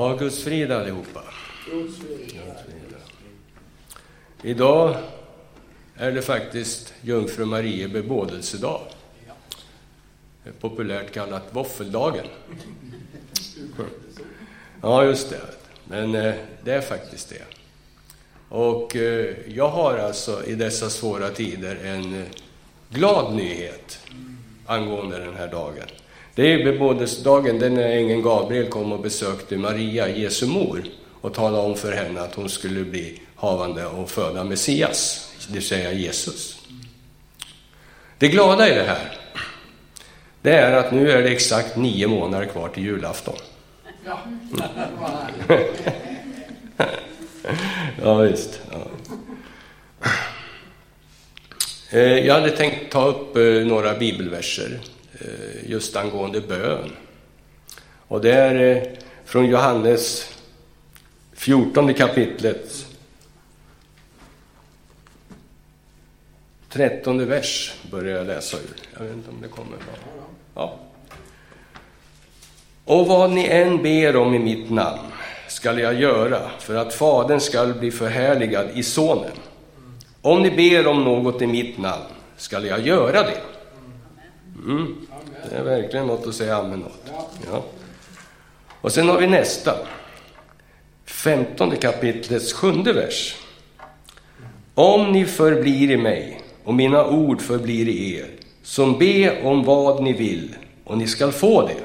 Ja, Guds frid allihopa. Idag är det faktiskt Jungfru Marie bebådelsedag. Populärt kallat våffeldagen. Ja, just det. Men eh, det är faktiskt det. Och eh, jag har alltså i dessa svåra tider en eh, glad nyhet angående den här dagen. Det är bebådelsedagen, den när ängeln Gabriel kom och besökte Maria, Jesu mor, och talade om för henne att hon skulle bli havande och föda Messias, det vill säga Jesus. Det glada i det här, det är att nu är det exakt nio månader kvar till julafton. Ja, ja visst. Ja. Eh, jag hade tänkt ta upp eh, några bibelverser Eh, just angående bön. Och det är eh, från Johannes 14 kapitlet. 13 vers börjar jag läsa ur. Jag vet inte om det kommer. Ja. Och vad ni än ber om i mitt namn skall jag göra för att Fadern skall bli förhärligad i Sonen. Om ni ber om något i mitt namn skall jag göra det. Mm. Det är verkligen något att säga amen åt. Ja. Och sen har vi nästa. 15 kapitlets sjunde vers. Om ni förblir i mig och mina ord förblir i er, som be om vad ni vill och ni skall få det.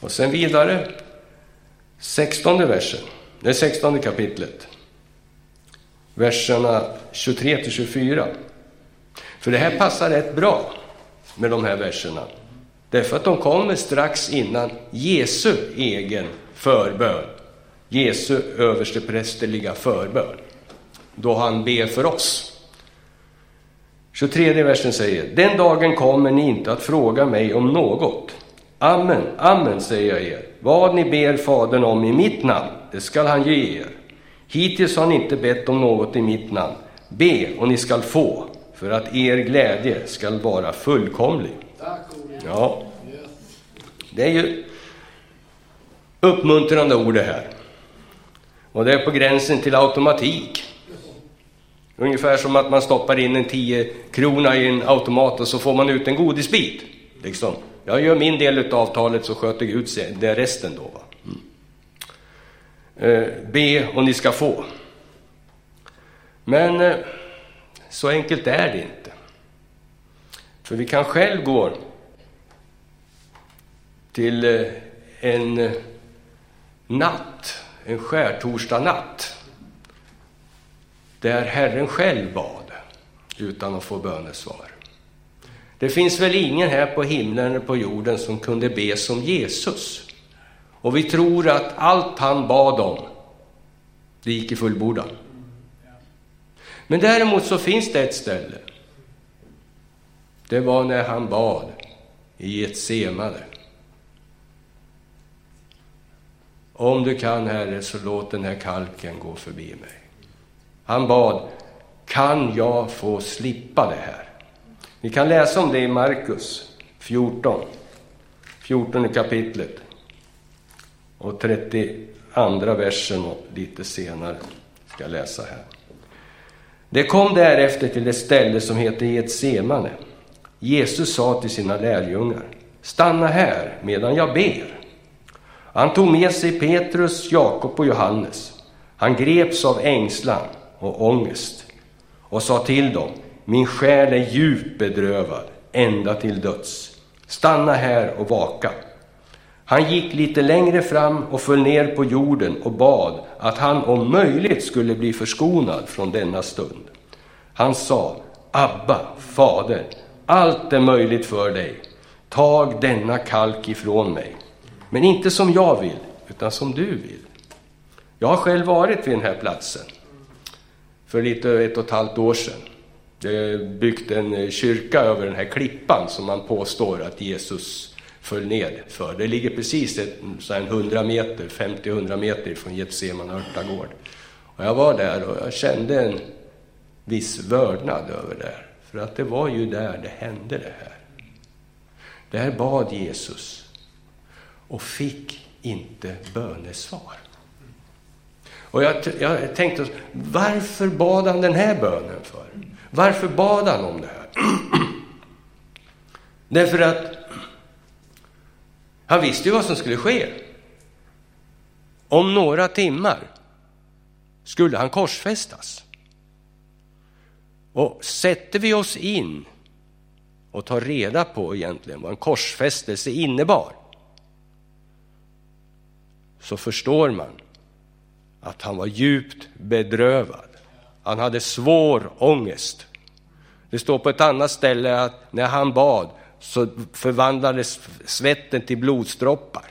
Och sen vidare, 16 versen, det 16 kapitlet, verserna 23 till 24. För det här passar rätt bra med de här verserna. Därför att de kommer strax innan Jesu egen förbön. Jesu översteprästerliga förbön. Då han ber för oss. 23 versen säger, den dagen kommer ni inte att fråga mig om något. Amen, amen säger jag er. Vad ni ber Fadern om i mitt namn, det skall han ge er. Hittills har ni inte bett om något i mitt namn. Be och ni skall få, för att er glädje skall vara fullkomlig. Ja, det är ju uppmuntrande ord det här. Och det är på gränsen till automatik. Ungefär som att man stoppar in en 10 krona i en automat och så får man ut en godisbit. Liksom. Jag gör min del av avtalet så sköter Gud det resten då. Va? Mm. Eh, be och ni ska få. Men eh, så enkelt är det inte. För vi kan själv gå till eh, en eh, natt, en skärtorsdag natt, där Herren själv bad utan att få bönesvar. Det finns väl ingen här på himlen eller på jorden som kunde be som Jesus. Och vi tror att allt han bad om, det gick i fullbordan. Men däremot så finns det ett ställe. Det var när han bad i ett. Om du kan, Herre, så låt den här kalken gå förbi mig. Han bad, kan jag få slippa det här? Vi kan läsa om det i Markus 14, 14 kapitlet och 32 versen och lite senare ska jag läsa här. Det kom därefter till det ställe som heter Getsemane. Jesus sa till sina lärjungar, stanna här medan jag ber. Han tog med sig Petrus, Jakob och Johannes. Han greps av ängslan och ångest och sa till dem, min själ är djupt bedrövad, ända till döds. Stanna här och vaka. Han gick lite längre fram och föll ner på jorden och bad att han om möjligt skulle bli förskonad från denna stund. Han sa, Abba, Fader, allt är möjligt för dig. Tag denna kalk ifrån mig. Men inte som jag vill, utan som du vill. Jag har själv varit vid den här platsen för lite över ett och ett halvt år sedan. Det är byggt en eh, kyrka över den här klippan som man påstår att Jesus föll ned för. Det ligger precis ett, så 100 meter, 50-100 meter från Getsemane örtagård. Och jag var där och jag kände en viss vördnad över det. här, För att det var ju där det hände det här. Där bad Jesus. och fick inte bönesvar. Och jag, jag tänkte, varför bad han den här bönen för? Varför bad han om det här? Därför att han visste ju vad som skulle ske. Om några timmar skulle han korsfästas. Och sätter vi oss in och tar reda på egentligen vad en korsfästelse innebar så förstår man att han var djupt bedrövad. Han hade svår ångest. Det står på ett annat ställe att när han bad så förvandlades svetten till blodsdroppar.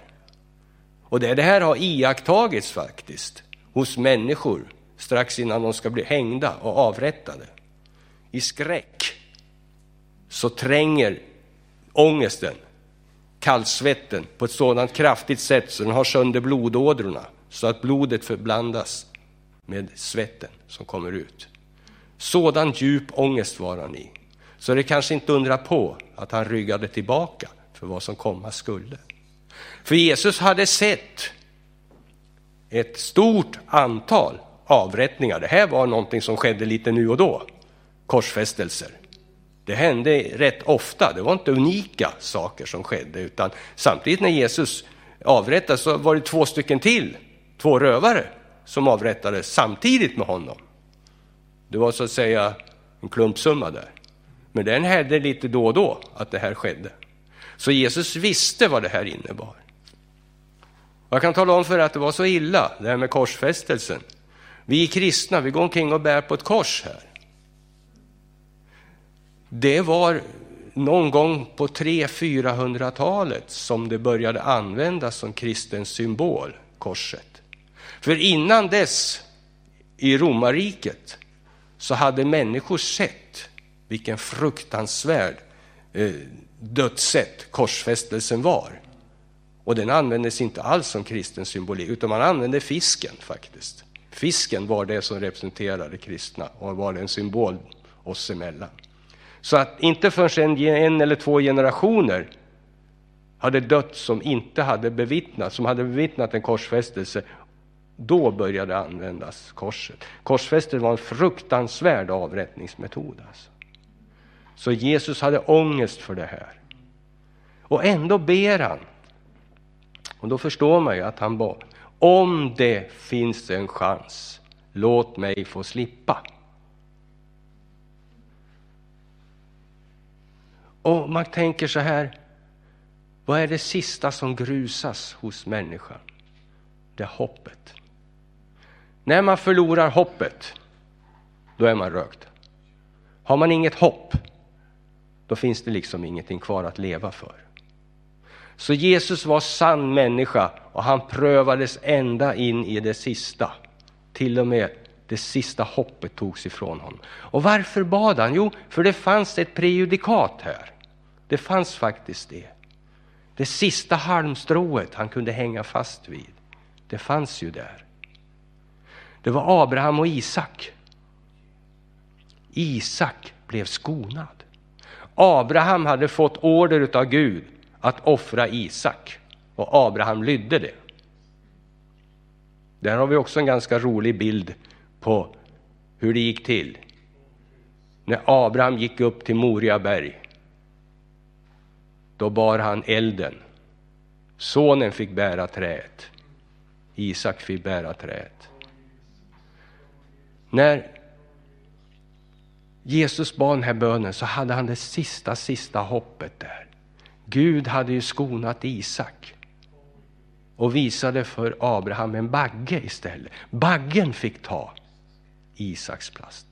Och det, det här har iakttagits faktiskt hos människor strax innan de ska bli hängda och avrättade. I skräck så tränger ångesten kallsvetten på ett sådant kraftigt sätt så den har sönder blodådrorna så att blodet förblandas med svetten som kommer ut. Sådan djup ångest var han i. Så det kanske inte undra på att han ryggade tillbaka för vad som komma skulle. För Jesus hade sett ett stort antal avrättningar. Det här var någonting som skedde lite nu och då, korsfästelser. Det hände rätt ofta, det var inte unika saker som skedde, utan samtidigt när Jesus avrättades så var det två stycken till, två rövare, som avrättades samtidigt med honom. Det var så att säga en klumpsumma där. Men den hände lite då och då att det här skedde. Så Jesus visste vad det här innebar. Jag kan tala om för er att det var så illa, det här med korsfästelsen. Vi kristna, vi går omkring och bär på ett kors här. Det var någon gång på 300-400-talet som det började användas som kristen symbol, korset. För innan dess, i romarriket, så hade människor sett vilken fruktansvärd eh, dödssätt korsfästelsen var. Och den användes inte alls som kristen symbolik, utan man använde fisken faktiskt. Fisken var det som representerade kristna och var en symbol oss emellan. Så att inte förrän en eller två generationer hade dött som inte hade bevittnat, som hade bevittnat en korsfästelse, då började användas korset. Korsfästelsen var en fruktansvärd avrättningsmetod. Alltså. Så Jesus hade ångest för det här. Och ändå ber han. Och då förstår man ju att han bad. Om det finns en chans, låt mig få slippa. Och man tänker så här, vad är det sista som grusas hos människan? Det är hoppet. När man förlorar hoppet, då är man rökt. Har man inget hopp, då finns det liksom ingenting kvar att leva för. Så Jesus var sann människa och han prövades ända in i det sista. Till och med det sista hoppet togs ifrån honom. Och varför bad han? Jo, för det fanns ett prejudikat här. Det fanns faktiskt det. Det sista halmstrået han kunde hänga fast vid, det fanns ju där. Det var Abraham och Isak. Isak blev skonad. Abraham hade fått order av Gud att offra Isak och Abraham lydde det. Där har vi också en ganska rolig bild på hur det gick till. När Abraham gick upp till Moria berg, då bar han elden. Sonen fick bära träet. Isak fick bära träet. När Jesus bad den här bönen så hade han det sista, sista hoppet där. Gud hade ju skonat Isak och visade för Abraham en bagge istället. Baggen fick ta Isaks plast.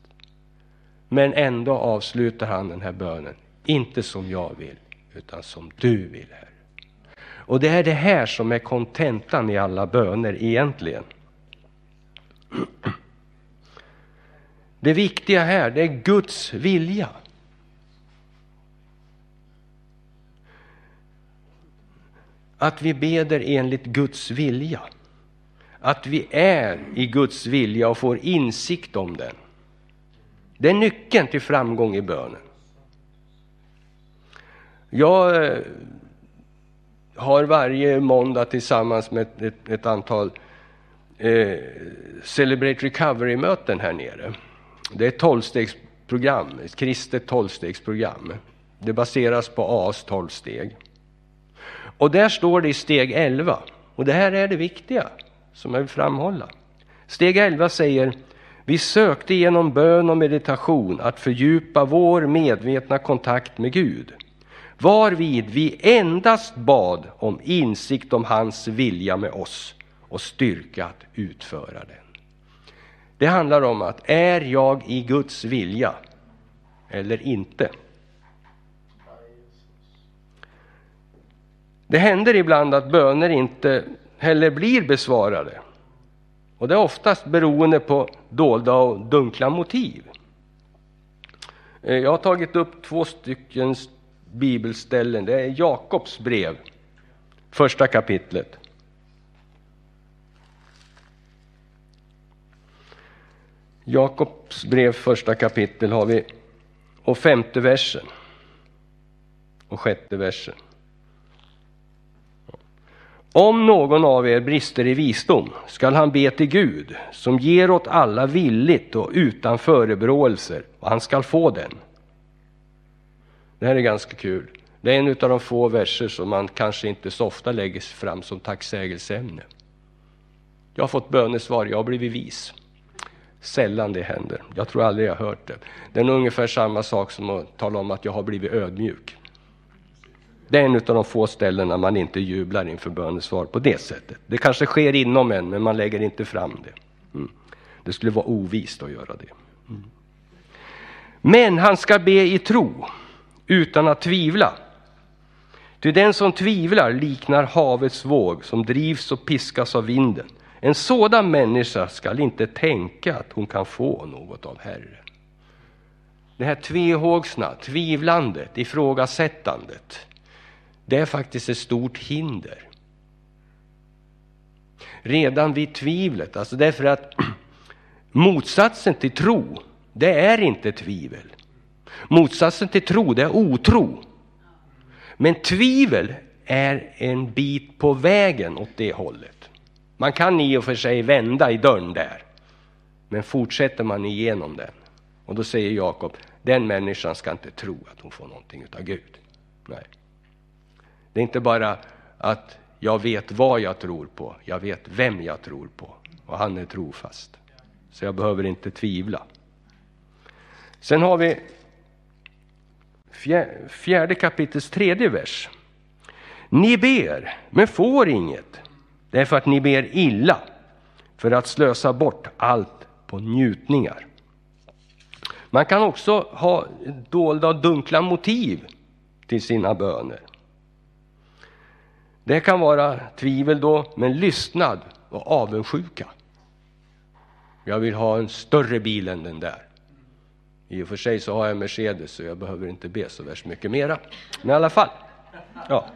Men ändå avslutar han den här bönen, inte som jag vill, utan som du vill, Herre. Och det är det här som är kontentan i alla böner egentligen. Det viktiga här, det är Guds vilja. Att vi beder enligt Guds vilja. Att vi är i Guds vilja och får insikt om den. Det är nyckeln till framgång i bönen. Jag eh, har varje måndag tillsammans med ett, ett, antal eh, Celebrate Recovery-möten här nere. Det är ett tolvstegsprogram, ett kristet tolvstegsprogram. Det baseras på A's tolvsteg. Och där står det i steg 11, och det här är det viktiga som jag vill framhålla. Steg 11 säger vi sökte genom bön och meditation att fördjupa vår medvetna kontakt med Gud, varvid vi endast bad om insikt om hans vilja med oss och styrka att utföra den. Det handlar om att är jag i Guds vilja eller inte? Det händer ibland att böner inte heller blir besvarade. Och det är oftast beroende på dolda och dunkla motiv. Eh, jag har tagit upp två stycken bibelställen. Det är Jakobs brev, första kapitlet. Jakobs brev, första kapitel har vi och femte versen och sjätte versen. Om någon av er brister i visdom skall han be till Gud som ger åt alla villigt och utan förebråelser och han skall få den. Det här är ganska kul. Det är en av de få verser som man kanske inte så ofta lägger fram som tacksägelseämne. Jag har fått bönesvar, jag har blivit vis. Sällan det händer. Jag tror aldrig jag har hört det. Det är ungefär samma sak som att tala om att jag har blivit ödmjuk. Det är en av de få ställena man inte jublar inför bönesvar på det sättet. Det kanske sker inom en, men man lägger inte fram det. Mm. Det skulle vara ovist att göra det. Mm. Men han ska be i tro, utan att tvivla. Ty den som tvivlar liknar havets våg som drivs och piskas av vinden. En sådan människa skall inte tänka att hon kan få något av Herren. Det här tvehågsna, tvivlandet, ifrågasättandet, det är faktiskt ett stort hinder. Redan vid tvivlet, alltså därför att motsatsen till tro, det är inte tvivel. Motsatsen till tro, det är otro. Men tvivel är en bit på vägen åt det hållet. Man kan i och för sig vända i dörren där, men fortsätter man igenom den, och då säger Jakob, den människan ska inte tro att hon får någonting av Gud. Nej. Det är inte bara att jag vet vad jag tror på, jag vet vem jag tror på och han är trofast. Så jag behöver inte tvivla. Sen har vi fjärde kapitlets tredje vers. Ni ber, men får inget, därför att ni ber illa, för att slösa bort allt på njutningar. Man kan också ha dolda och dunkla motiv till sina böner. Det kan vara tvivel då, men lystnad och avundsjuka. Jag vill ha en större bil än den där. I och för sig så har jag Mercedes så jag behöver inte be så värst mycket mera. Men i alla fall. Ja.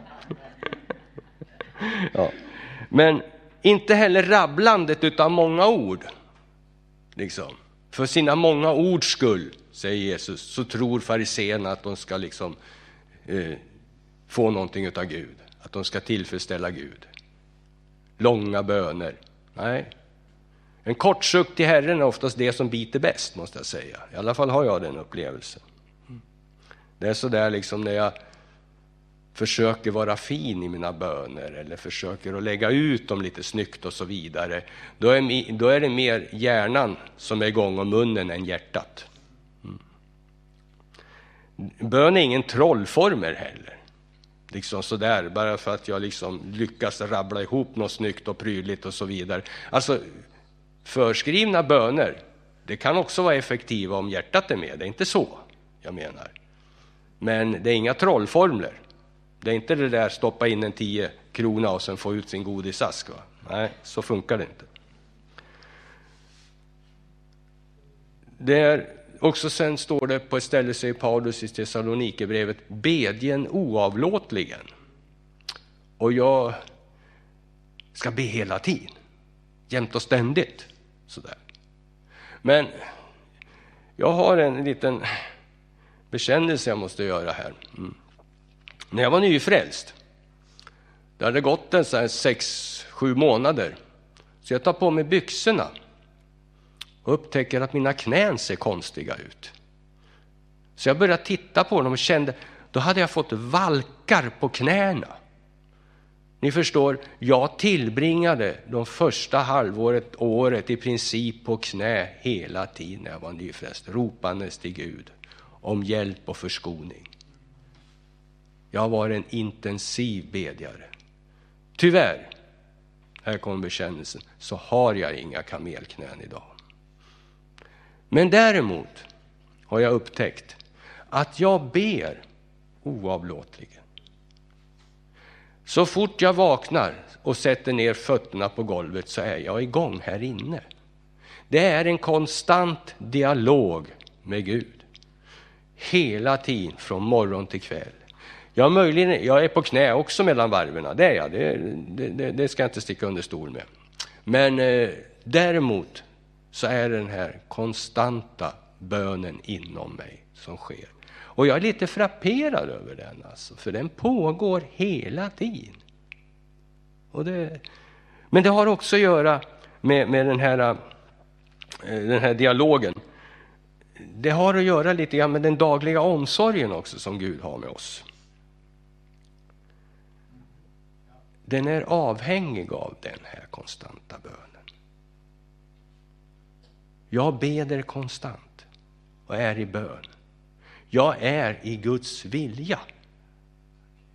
ja. Men inte heller rabblandet utan många ord. Liksom. För sina många ords skull, säger Jesus, så tror fariséerna att de ska liksom eh, få någonting utav Gud att de ska tillfredsställa Gud. Långa böner. Nej. En kort suck till Herren är oftast det som biter bäst, måste jag säga. I alla fall har jag den upplevelsen. Det är så där liksom när jag försöker vara fin i mina böner eller försöker att lägga ut dem lite snyggt och så vidare. Då är, då är det mer hjärnan som är igång och munnen än hjärtat. Mm. Bön är ingen trollformel heller liksom sådär, bara för att jag liksom lyckas rabbla ihop något snyggt och prydligt och så vidare. Alltså, förskrivna böner, det kan också vara effektiva om hjärtat är med, det är inte så jag menar. Men det är inga trollformler. Det är inte det där stoppa in en 10 krona och sen få ut sin godisask. Va? Nej, så funkar det inte. Det är Också sen står det på ett ställe, säger Paulus i Thessalonikerbrevet, bedjen oavlåtligen. Och jag ska be hela tiden, jämt och ständigt. Sådär. Men jag har en liten bekännelse jag måste göra här. Mm. När jag var nyfrälst Det hade gått en så här sex, sju månader. Så jag tar på mig byxorna och upptäcker att mina knän ser konstiga ut. Så jag började titta på dem och kände, då hade jag fått valkar på knäna. Ni förstår, jag tillbringade de första halvåret, året i princip på knä hela tiden när jag var nyfrälst, ropandes till Gud om hjälp och förskoning. Jag var en intensiv bedjare. Tyvärr, här kommer bekännelsen, så har jag inga kamelknän idag. Men däremot har jag upptäckt att jag ber oavlåtligen. Så fort jag vaknar och sätter ner fötterna på golvet så är jag igång här inne. Det är en konstant dialog med Gud. Hela tiden, från morgon till kväll. Jag, möjligen, jag är på knä också mellan varven, det är jag. Det, det, det, ska jag inte sticka under stol med. Men eh, däremot så är det den här konstanta bönen inom mig som sker. Och jag är lite frapperad över den, alltså, för den pågår hela tiden. Och det, men det har också att göra med, med den, här, eh, den här dialogen. Det har att göra lite grann med den dagliga omsorgen också som Gud har med oss. Den är avhängig av den här konstanta bönen. Jag beder konstant och är i bön. Jag är i Guds vilja.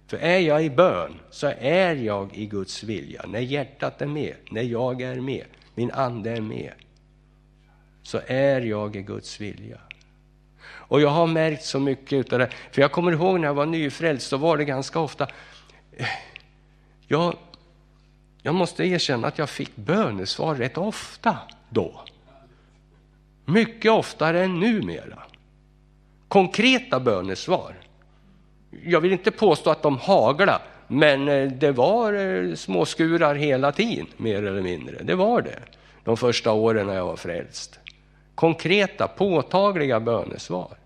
För är jag i bön så är jag i Guds vilja. När hjärtat är med, när jag är med, min ande är med, så är jag i Guds vilja. Och jag har märkt så mycket av det. För jag kommer ihåg när jag var nyfrälst, så var det ganska ofta... Jag, jag måste erkänna att jag fick bönesvar rätt ofta då. Mycket oftare än numera konkreta bönesvar. Jag vill inte påstå att de hagla, men eh, det var eh, småskurar hela tiden, mer eller mindre. Det var det, de första åren när jag var frälst. Konkreta, påtagliga bönesvar.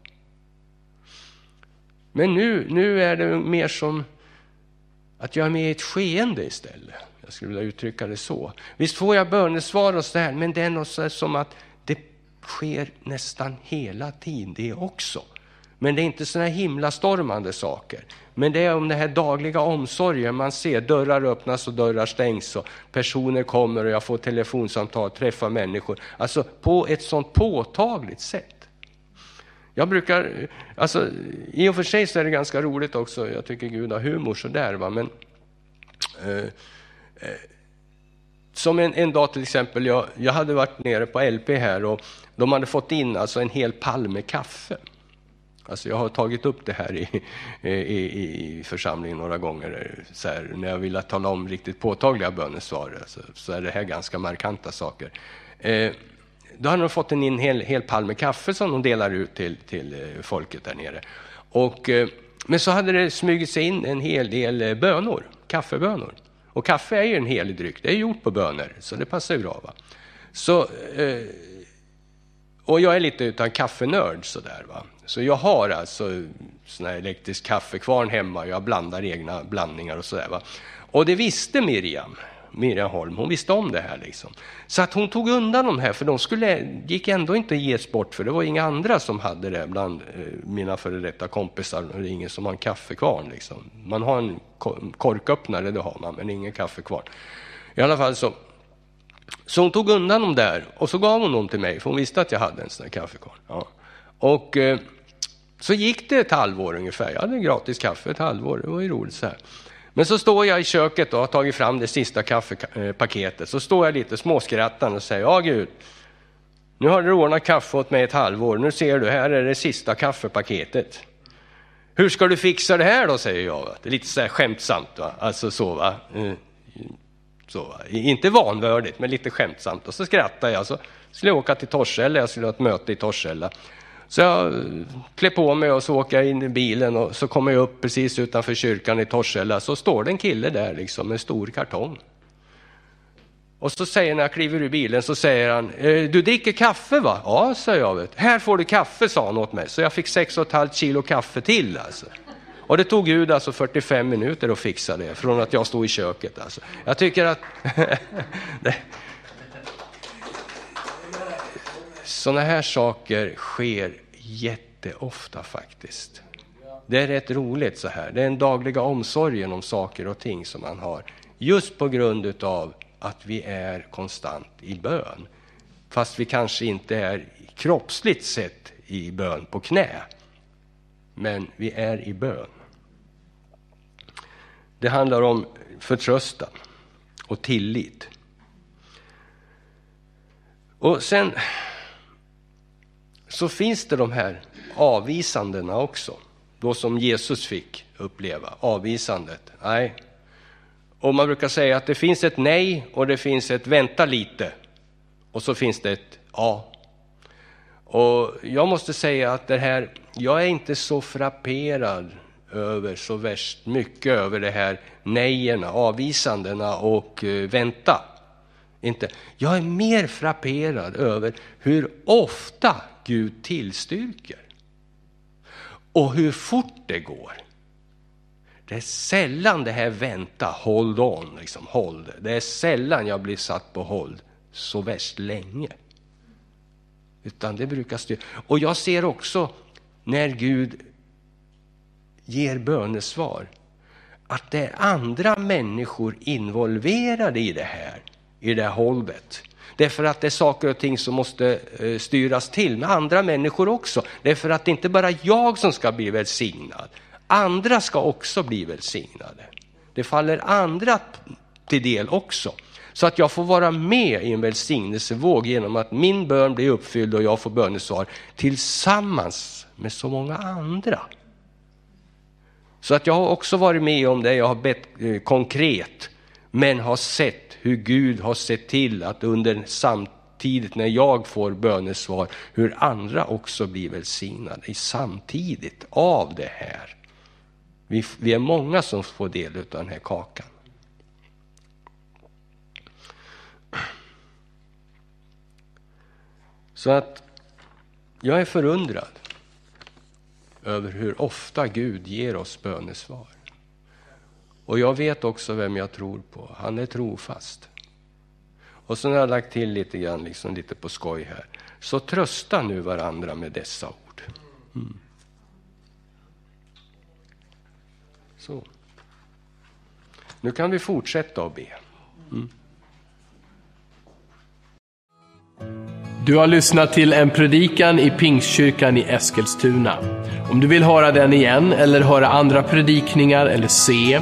Men nu, nu är det mer som att jag är med i ett skeende istället. Jag skulle vilja uttrycka det så. Visst får jag bönesvar och så här, men det är något som att sker nästan hela tiden det också. Men det är inte sådana himlastormande saker. Men det är om den här dagliga omsorgen. Man ser dörrar öppnas och dörrar stängs och personer kommer och jag får telefonsamtal, träffar människor. Alltså på ett sådant påtagligt sätt. Jag brukar, alltså i och för sig så är det ganska roligt också. Jag tycker Gud har humor sådär va, men eh, eh, som en, en dag till exempel, jag, jag hade varit nere på LP här och de hade fått in alltså en hel pall med kaffe. Alltså jag har tagit upp det här i, i, i församlingen några gånger, så här, när jag vill tala om riktigt påtagliga bönesvar, alltså, så är det här ganska markanta saker. Eh, då hade de fått in en hel, hel pall med kaffe som de delar ut till, till eh, folket där nere. Och, eh, men så hade det smugit sig in en hel del eh, bönor, kaffebönor. Och kaffe är ju en helig dryck, det är gjort på bönor, så det passar ju bra. Va? Så, eh, och jag är lite utan kaffenörd sådär. Va? Så jag har alltså sån här elektrisk kaffekvarn hemma, jag blandar egna blandningar och sådär. Va? Och det visste Miriam, Miriam Holm, hon visste om det här liksom. Så att hon tog undan de här, för de skulle, gick ändå inte att ges bort, för det var inga andra som hade det bland eh, mina före detta kompisar. Det är ingen som har en kaffekvarn liksom. Man har en korköppnare, det har man, men ingen kaffekvarn. I alla fall så så hon tog undan dem där och så gav hon dem till mig, för hon visste att jag hade en sån där kaffekvarn. Ja. Och eh, så gick det ett halvår ungefär. Jag hade gratis kaffe ett halvår, det var ju roligt så här. Men så står jag i köket och har tagit fram det sista kaffepaketet. Så står jag lite småskrattande och säger, ja Gud, nu har du ordnat kaffe åt mig ett halvår. Nu ser du, här är det sista kaffepaketet. Hur ska du fixa det här då, säger jag. Det är lite så här skämtsamt, va? alltså så va. Mm. så va? inte vanvördigt, men lite skämtsamt. Och så skrattar jag. Så skulle jag åka till Torshälla, jag skulle ha ett möte i Torshälla. Så jag eh, klär på mig och så åker jag in i bilen och så kommer jag upp precis utanför kyrkan i Torshälla. Så står det en kille där liksom med en stor kartong. Och så säger när jag kliver ur bilen så säger han, eh, du dricker kaffe va? Ja, säger jag. Vet. Här får du kaffe, sa han åt mig. Så jag fick sex och ett halvt kilo kaffe till alltså. Och det tog Gud alltså 45 minuter att fixa det, från att jag stod i köket. Alltså. Jag tycker att... Sådana här saker sker jätteofta faktiskt. Det är rätt roligt så här. Det är den dagliga omsorgen om saker och ting som man har. Just på grund av att vi är konstant i bön. Fast vi kanske inte är kroppsligt sett i bön på knä. Men vi är i bön. Det handlar om förtröstan och tillit. Och sen så finns det de här avvisandena också. Då som Jesus fick uppleva, avvisandet. Nej. Och man brukar säga att det finns ett nej och det finns ett vänta lite. Och så finns det ett ja. Och jag måste säga att det här, jag är inte så frapperad över så värst mycket över det här nejerna, avvisandena och eh, vänta. Inte. Jag är mer frapperad över hur ofta Gud tillstyrker. Och hur fort det går. Det är sällan det här vänta, hold on, liksom håll Det är sällan jag blir satt på håll så värst länge. Utan det brukar styra. Och jag ser också när Gud ger bönesvar att det är andra människor involverade i det här, i det här hållet. Därför att det är saker och ting som måste eh, styras till med andra människor också. Därför att det inte bara jag som ska bli välsignad. Andra ska också bli välsignade. Det faller andra till del också. Så att jag får vara med i en välsignelsevåg genom att min bön blir uppfylld och jag får bönesvar tillsammans med så många andra. Så att jag har också varit med om det jag har bett eh, konkret, men har sett hur Gud har sett till att under samtidigt när jag får bönesvar, hur andra också blir välsignade samtidigt av det här. Vi, vi är många som får del av den här kakan. Så att jag är förundrad över hur ofta Gud ger oss bönesvar. Och jag vet också vem jag tror på. Han är trofast. Och så har jag lagt till lite grann, liksom lite på skoj här. Så trösta nu varandra med dessa ord. Mm. Så. Nu kan vi fortsätta att be. Mm. Du har lyssnat till en predikan i Pingstkyrkan i Eskilstuna. Om du vill höra den igen eller höra andra predikningar eller se,